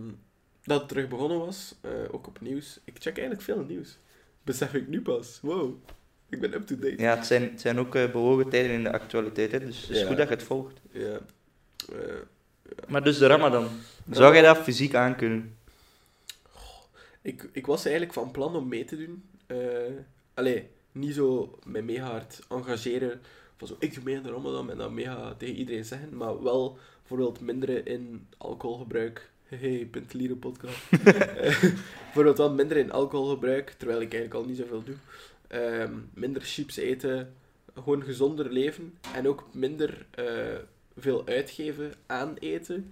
dat het terug begonnen was, eh, ook op nieuws. Ik check eigenlijk veel nieuws. Besef ik nu pas. Wow. Ik ben up-to-date. Ja, het zijn, het zijn ook eh, bewogen tijden in de actualiteit, hè? dus het is Ja. goed dat je het volgt. Ja. Eh, Maar dus de Ramadan, zou jij dat fysiek aankunnen? ik, ik was eigenlijk van plan om mee te doen. Allee, niet zo met mega hard engageren. Van zo, ik doe mee aan de Ramadan en dan mega tegen iedereen zeggen. Maar wel bijvoorbeeld minderen in alcoholgebruik. Hey, Pintelieren podcast. Bijvoorbeeld wel minder in alcoholgebruik, terwijl ik eigenlijk al niet zoveel doe. Ehm, minder chips eten, gewoon gezonder leven. En ook minder eh, veel uitgeven aan eten.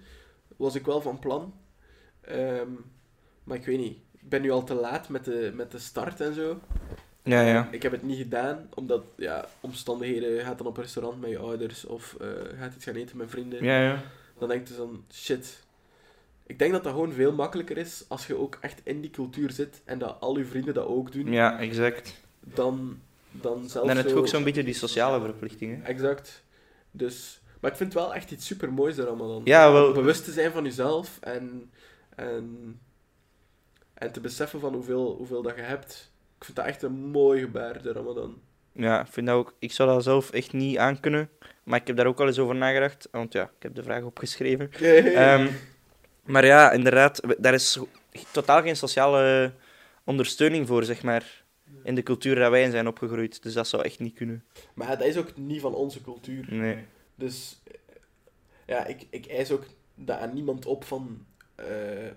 Was ik wel van plan. Ehm, maar ik weet niet. Ik ben nu al te laat met de, met de start en zo. Ja, ja. Ik heb het niet gedaan, omdat ja, omstandigheden. Je gaat dan op een restaurant met je ouders of eh, je gaat iets gaan eten met vrienden. Ja, ja. Dan denk je dan, shit. Ik denk dat dat gewoon veel makkelijker is als je ook echt in die cultuur zit en dat al je vrienden dat ook doen. Ja, exact. Dan, dan zelf Dan heb je zo- ook zo'n beetje die sociale verplichtingen. Exact. Dus, maar ik vind het wel echt iets super moois er allemaal dan. Ja, wel. Bewust te zijn van jezelf en, en, en te beseffen van hoeveel, hoeveel dat je hebt. Ik vind dat echt een mooi gebaar, de Ramadan. Ja, ik vind dat ook. Ik zou dat zelf echt niet aankunnen. Maar ik heb daar ook al eens over nagedacht. Want ja, ik heb de vraag opgeschreven. Ehm, maar ja, inderdaad, daar is totaal geen sociale ondersteuning voor, zeg maar. In de cultuur waar wij in zijn opgegroeid. Dus dat zou echt niet kunnen. maar dat is ook niet van onze cultuur. Nee. Dus eh, ja, ik, ik eis ook dat aan niemand op van, eh,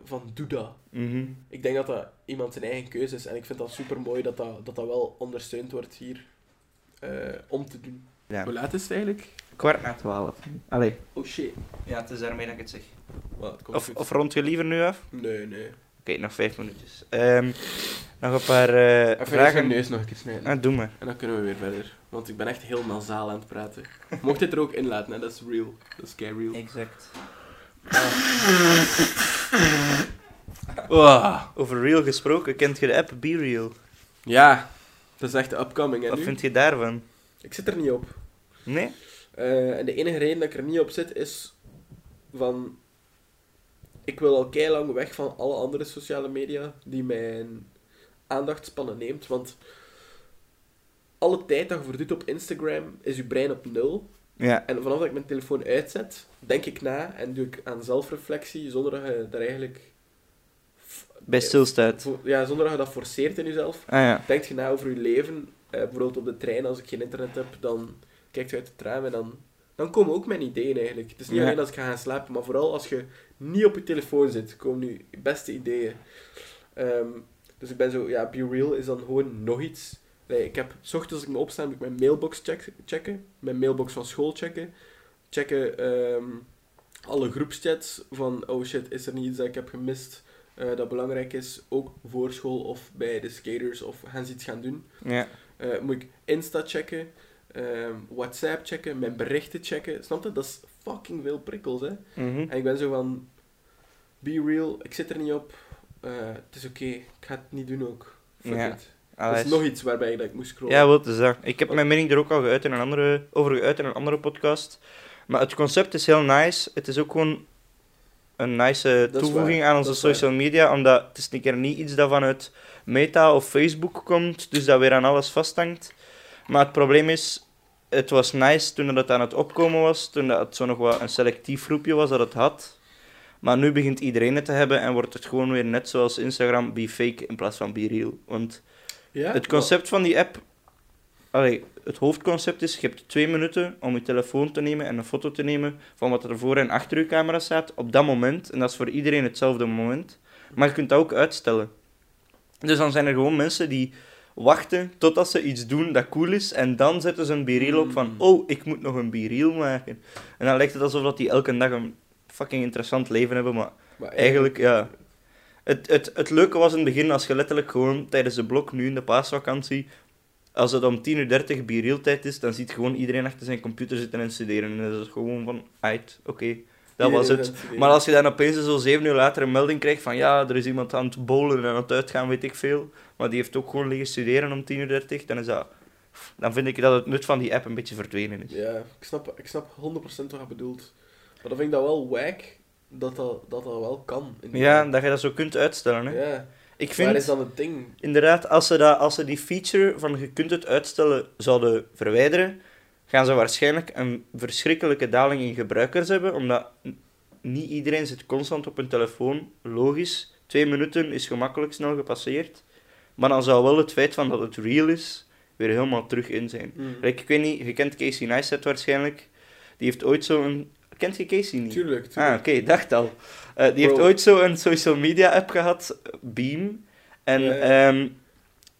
van doe dat. Mhm. Ik denk dat dat iemand zijn eigen keuze is. En ik vind dat super mooi dat dat, dat dat wel ondersteund wordt hier eh, om te doen. Ja. Hoe laat is het eigenlijk? Kwart na twaalf. Allee. Oh shit. Ja, het is daarmee dat ik het zeg. Het komt Of, goed. of rond je liever nu af? Nee, nee. Oké, nog vijf minuutjes. Ehm, nog een paar eh, Even vragen. vragen. mijn neus nog een keer snijden. Ah, doe maar. En dan kunnen we weer verder. Want ik ben echt heel nasaal aan het praten. Mocht dit er ook in laten, hè? dat is real. Dat is kei real. Exact. Ah. Over Real gesproken, kent je de app Be Real? Ja, dat is echt de upcoming. En Wat nu? vind je daarvan? Ik zit er niet op. Nee? Eh, en de enige reden dat ik er niet op zit is van. Ik wil al kei lang weg van alle andere sociale media die mijn aandachtspannen neemt. Want alle tijd dat je verdoet op Instagram is je brein op nul. Ja, En vanaf dat ik mijn telefoon uitzet, denk ik na en doe ik aan zelfreflectie zonder dat je daar eigenlijk... bij eh, stilstaat. Ja, zonder dat je dat forceert in jezelf. Ah ja. Denk je na over je leven. Eh, bijvoorbeeld op de trein, als ik geen internet heb, dan kijk je uit het raam en dan, dan komen ook mijn ideeën eigenlijk. Het is niet Ja. alleen als ik ga gaan slapen, maar vooral als je niet op je telefoon zit, komen nu je beste ideeën. Ehm, dus ik ben zo, ja, Be Real is dan gewoon nog iets. Nee, ik heb, s ochtends als ik me opsta, moet ik mijn mailbox check, checken. Mijn mailbox van school checken. Checken ehm, alle groepschats van, oh shit, is er niet iets dat ik heb gemist eh, dat belangrijk is, ook voor school of bij de skaters, of gaan ze iets gaan doen. Ja. Eh, moet ik Insta checken, ehm, WhatsApp checken, mijn berichten checken. Snap je? Dat is fucking veel prikkels, hè. Mhm. En ik ben zo van, be real, ik zit er niet op. Eh, het is oké, ik ga het niet doen ook. Fuck Ja. it. Allee. Dat is nog iets waarbij ik, dat ik moest scrollen. Ja, wat is dat? Ik heb mijn mening er ook al geuit in een andere, over geuit in een andere podcast. Maar het concept is heel nice. Het is ook gewoon een nice Dat is toevoeging waar, aan onze dat waar. social media. Omdat het is een keer niet iets dat vanuit Meta of Facebook komt. Dus dat weer aan alles vasthangt. Maar het probleem is, het was nice toen het aan het opkomen was. Toen dat het zo nog wat een selectief groepje was dat het had. Maar nu begint iedereen het te hebben en wordt het gewoon weer net zoals Instagram, be fake in plaats van be real. Want Ja? het concept van die app, allee, het hoofdconcept is, je hebt twee minuten om je telefoon te nemen en een foto te nemen van wat er voor en achter je camera staat op dat moment. En dat is voor iedereen hetzelfde moment. Maar je kunt dat ook uitstellen. Dus dan zijn er gewoon mensen die wachten totdat ze iets doen dat cool is en dan zetten ze een b-reel op van, Mm. oh, ik moet nog een b-reel maken. En dan lijkt het alsof dat die elke dag een fucking interessant leven hebben, maar Maar Eigenlijk, ja. Het, het, het leuke was in het begin als je letterlijk gewoon tijdens de blok, nu in de paasvakantie, als het om 10.30 uur b tijd is, dan ziet gewoon iedereen achter zijn computer zitten en studeren. En dat is gewoon van, uit, oké, dat was het. Maar als je dan opeens zo zeven uur later een melding krijgt van, ja, er is iemand aan het bowlen en aan het uitgaan, weet ik veel, maar die heeft ook gewoon liggen studeren om 10.30 uur, dan is dat... Dan vind ik dat het nut van die app een beetje verdwenen is. Ja, ik snap, ik snap 100% wat je bedoelt. Maar dan vind ik dat wel wack dat dat, dat, dat wel kan. in Ja, dat je dat zo kunt uitstellen. Hè. ja. Ik Waar vind... is dan het ding? Inderdaad, als ze, dat, als ze die feature van je kunt het uitstellen zouden verwijderen, gaan ze waarschijnlijk een verschrikkelijke daling in gebruikers hebben, omdat niet iedereen zit constant op een telefoon. Logisch, twee minuten is gemakkelijk snel gepasseerd. Maar dan zou wel het feit van dat het real is, weer helemaal terug in zijn. Mm. Like, ik weet niet, je kent Casey Neistat waarschijnlijk. Die heeft ooit zo'n... Kent je Casey niet? Tuurlijk, Ah, tuurlijk. oké, dacht al. Eh, die heeft ooit zo een social media app gehad, Beam. En ehm,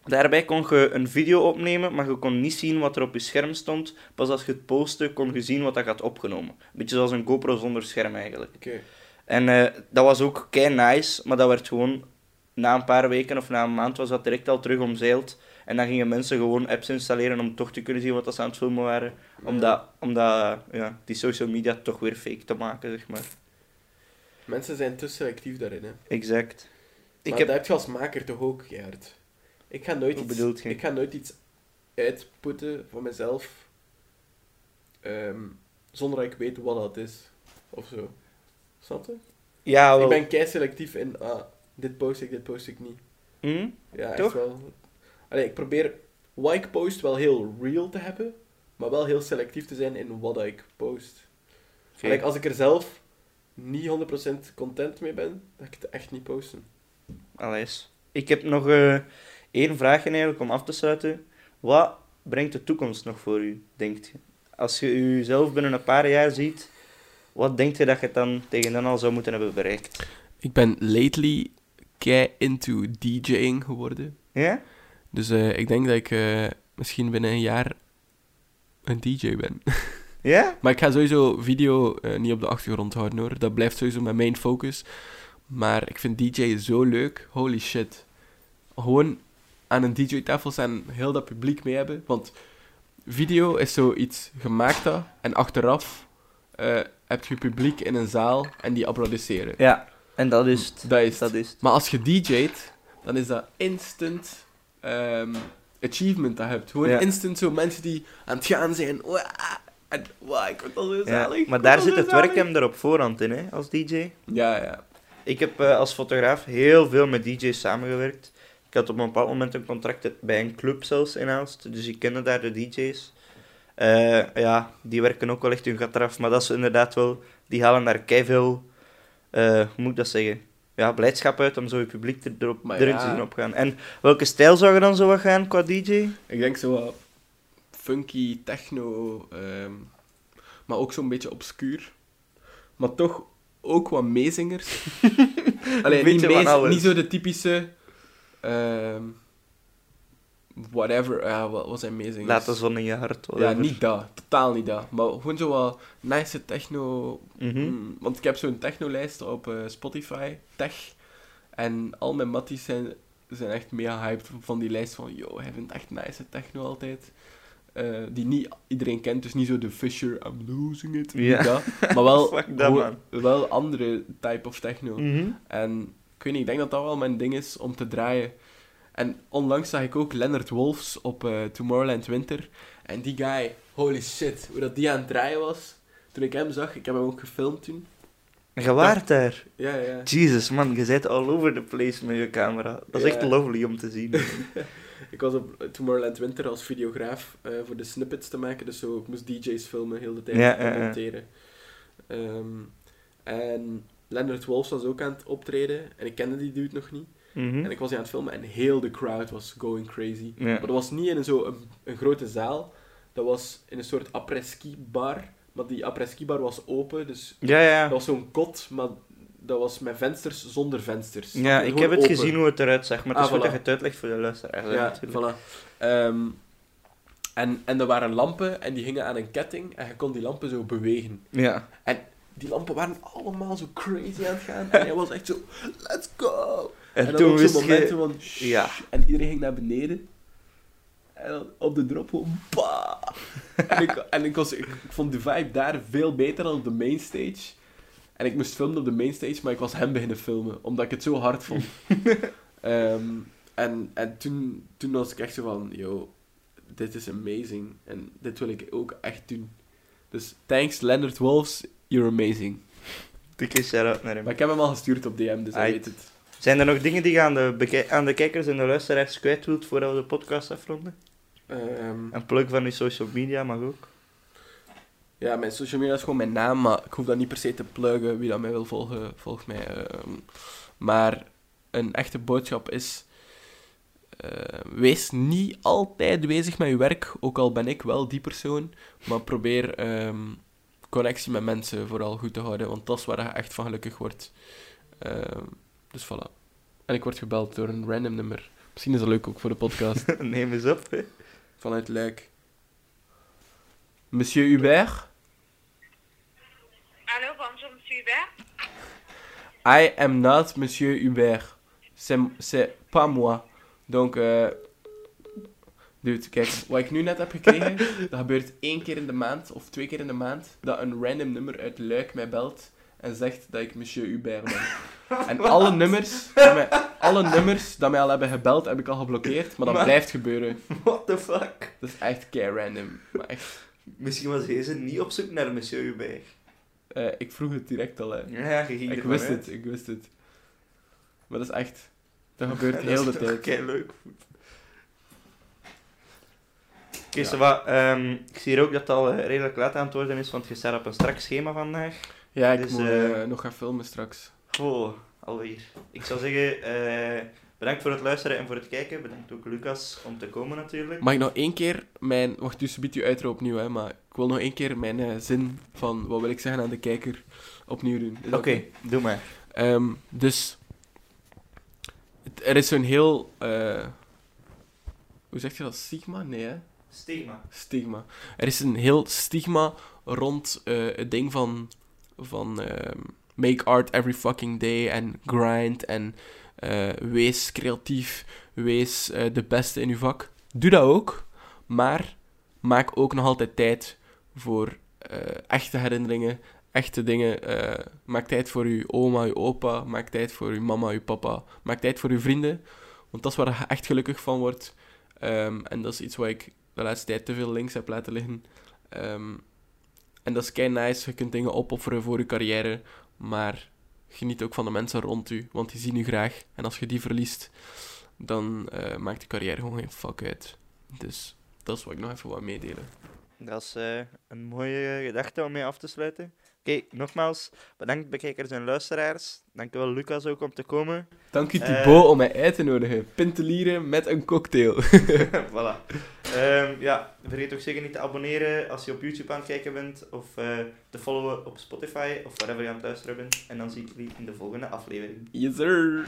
daarbij kon je een video opnemen, maar je kon niet zien wat er op je scherm stond. Pas als je het postte, kon je zien wat dat had opgenomen. Een beetje zoals een GoPro zonder scherm eigenlijk. Oké. En eh, dat was ook kei nice, maar dat werd gewoon na een paar weken of na een maand was dat direct al terug omzeild. En dan gingen mensen gewoon apps installeren om toch te kunnen zien wat dat ze aan het filmen waren. Omdat, omdat ja, die social media toch weer fake te maken, zeg maar. Mensen zijn te selectief daarin, hè. Exact. Maar Ik heb... dat heb je als maker toch ook, Gerard? Ik ga nooit iets, ik ga nooit iets uitputten van mezelf ehm, zonder dat ik weet wat dat is. Of zo. Snap je? Ja, wel. Ik ben kei selectief in, ah, dit post ik, dit post ik niet. Hm? Ja, echt Toch? wel. Allee, ik probeer wat ik post wel heel real te hebben, maar wel heel selectief te zijn in wat ik post. Like, als ik er zelf niet 100% content mee ben, dan ga ik het echt niet posten. Allee. Ik heb nog eh, één vraagje eigenlijk om af te sluiten. Wat brengt de toekomst nog voor u, denkt je? Als je jezelf binnen een paar jaar ziet, wat denkt je dat je dan tegen dan al zou moeten hebben bereikt? Ik ben lately kei into DJing geworden. Ja? Dus eh, ik denk dat ik eh, misschien binnen een jaar een DJ ben. Ja? maar ik ga sowieso video eh, niet op de achtergrond houden hoor. Dat blijft sowieso mijn main focus. Maar ik vind DJ zo leuk. Holy shit. Gewoon aan een DJ-tafel staan, heel dat publiek mee hebben. Want video is zoiets gemaakt dat. En achteraf heb je publiek in een zaal en die applaudisseren. Ja. En dat is het. Dat is het. Dat is het. Maar als je DJ't, dan is dat instant ehm, achievement dat je hebt. Gewoon Ja. instant zo mensen die aan het gaan zijn. Wah, en wauw, ik word al zo zalig. Maar daar zit het werk hem er op voorhand in, hè, als DJ. Ja, ja. Ik heb eh, als fotograaf heel veel met DJ's samengewerkt. Ik had op een bepaald moment een contract bij een club zelfs in Aalst, dus ik kende daar de DJ's. Eh, ja, die werken ook wel echt hun gat eraf. Maar dat is inderdaad wel... Die halen daar keiveel... eh hoe moet ik dat zeggen? Ja, blijdschap uit om zo je publiek er, erop, Maar erin ja. te zien opgaan. En welke stijl zou je dan zo wat gaan qua DJ? Ik denk zo wat funky, techno, ehm, maar ook zo'n beetje obscuur. Maar toch ook wat meezingers. Alleen niet, niet zo de typische... ehm, whatever, ja, wat, wat zijn meezingers? Laat de zon in je hart. Ja, niet dat. Totaal niet dat. Maar gewoon zo wat nice techno... Mhm. Mm, want ik heb zo'n technolijst op eh, Spotify, Tech. En al mijn matties zijn, zijn echt mega hyped van die lijst van... Yo, hij vindt echt nice techno altijd. Eh, die niet iedereen kent, dus niet zo de Fisher, I'm losing it. niet Ja. dat. Maar wel, wel andere type of techno. Mhm. En ik weet niet, ik denk dat dat wel mijn ding is om te draaien. En onlangs zag ik ook Leonard Wolfs op eh, Tomorrowland Winter. En die guy, holy shit, hoe dat die aan het draaien was. Toen ik hem zag, ik heb hem ook gefilmd toen. Je waart daar. Ja, ja. Jesus, man, je zit all over the place met je camera. Dat is Ja. echt lovely om te zien. Ik was op Tomorrowland Winter als videograaf eh, voor de snippets te maken. Dus zo, ik moest DJ's filmen heel de tijd Ja, en ja. monteren. Ehm, en Leonard Wolfs was ook aan het optreden. En ik kende die dude nog niet. Mhm. En ik was die aan het filmen en heel de crowd was going crazy. Maar dat was niet in zo'n een, een grote zaal. Dat was in een soort après-ski bar. Maar die après-ski bar was open. Dus Ja, ja. dat was zo'n kot, maar dat was met vensters zonder vensters. Ja, ik heb het open. gezien hoe het eruit zag, maar het is Ah, goed voilà. dat je het uitlegt voor de luisteraars. hè, Ja, natuurlijk. voilà. Ehm, en, en er waren lampen en die gingen aan een ketting en je kon die lampen zo bewegen. Ja. Die lampen waren allemaal zo crazy aan het gaan en hij was echt zo, let's go! En, En, dan toen wist momenten je... van, shh, Ja. en iedereen ging naar beneden. En dan op de drop gewoon, bah! en ik, en ik, was, ik, ik vond de vibe daar veel beter dan op de mainstage. En ik moest filmen op de mainstage, maar ik was hem beginnen filmen, omdat ik het zo hard vond. Ehm, en en toen, toen was ik echt zo van, yo, dit is amazing. En dit wil ik ook echt doen. Dus thanks Leonard Wolfs, you're amazing. Dikke shout-out naar hem. Maar ik heb hem al gestuurd op DM, dus hij weet het. Zijn er nog dingen die je aan de, aan de kijkers en de luisteraars kwijt wilt voordat we de podcast afronden? Ehm, Een plug van je social media mag ook. Ja, mijn social media is gewoon mijn naam, maar ik hoef dat niet per se te pluggen. Wie dat mij wil volgen, volgt mij. ehm. maar een echte boodschap is... eh, wees niet altijd bezig met je werk, ook al ben ik wel die persoon. Maar probeer ehm, connectie met mensen vooral goed te houden, want dat is waar je echt van gelukkig wordt. Ehm, dus voilà. En ik word gebeld door een random nummer. Misschien is dat leuk ook voor de podcast. Neem eens op. Hè. Vanuit Luik. Monsieur Hubert? Allô, bonjour, monsieur Hubert. I am not Monsieur Hubert. C'est, c'est pas moi. Donc, eh dude, kijk, wat ik nu net heb gekregen, dat gebeurt één keer in de maand, of twee keer in de maand, dat een random nummer uit Luik mij belt en zegt dat ik Monsieur Hubert ben. En alle nummers, mij, alle nummers dat mij al hebben gebeld, heb ik al geblokkeerd, maar dat Maar- blijft gebeuren. What the fuck? Dat is echt kei random. Maar echt, Misschien was deze niet op zoek naar Monsieur Hubert. eh, ik vroeg het direct al, hè. Ja, je ging Ik wist uit. het, ik wist het. Maar dat is echt... Dat gebeurt Dat heel is de toch tijd. kei leuk. Oké, wat, ehm, ik zie hier ook dat het al eh, redelijk laat aan het worden is, want je staat op een strak schema vandaag. Ja, ik Dus, moet eh, eh, nog gaan filmen straks. Oh, alweer. Ik zou zeggen, bedankt voor het luisteren en voor het kijken. Bedankt ook Lucas om te komen natuurlijk. Mag ik nog één keer mijn... Wacht, dus biedt u uitro opnieuw, hè. Maar ik wil nog één keer mijn zin van wat wil ik zeggen aan de kijker opnieuw doen. Oké, doe maar. Ehm, dus... het- Er is zo'n heel... hoe zeg je dat? Stigma? Nee, hè? Stigma. Stigma. Er is een heel stigma rond eh, het ding van, van ehm, make art every fucking day en grind en eh, wees creatief, wees eh, de beste in uw vak. Doe dat ook, maar maak ook nog altijd tijd voor echte herinneringen, echte dingen. maak tijd voor uw oma, uw opa, maak tijd voor uw mama, uw papa, maak tijd voor uw vrienden, want dat is waar je echt gelukkig van wordt. Ehm, en dat is iets wat ik de laatste tijd te veel links heb laten liggen. Ehm, en dat is kei nice. Je kunt dingen opofferen voor je carrière. Maar geniet ook van de mensen rond u. Want die zien u graag. En als je die verliest, dan eh, maakt de carrière gewoon geen fuck uit. Dus dat is wat ik nog even wat meedelen. Dat is eh, een mooie gedachte om mee af te sluiten. Oké, nogmaals, bedankt bekijkers en luisteraars. Dankjewel Lucas ook om te komen. Dank u Eh. Thibaut om mij uit te nodigen. Pintelieren met een cocktail. voilà. Ehm, ja, vergeet ook zeker niet te abonneren als je op YouTube aan het kijken bent. Of eh, te followen op Spotify of wherever je aan het luisteren bent. En dan zie ik jullie in de volgende aflevering. yes sir.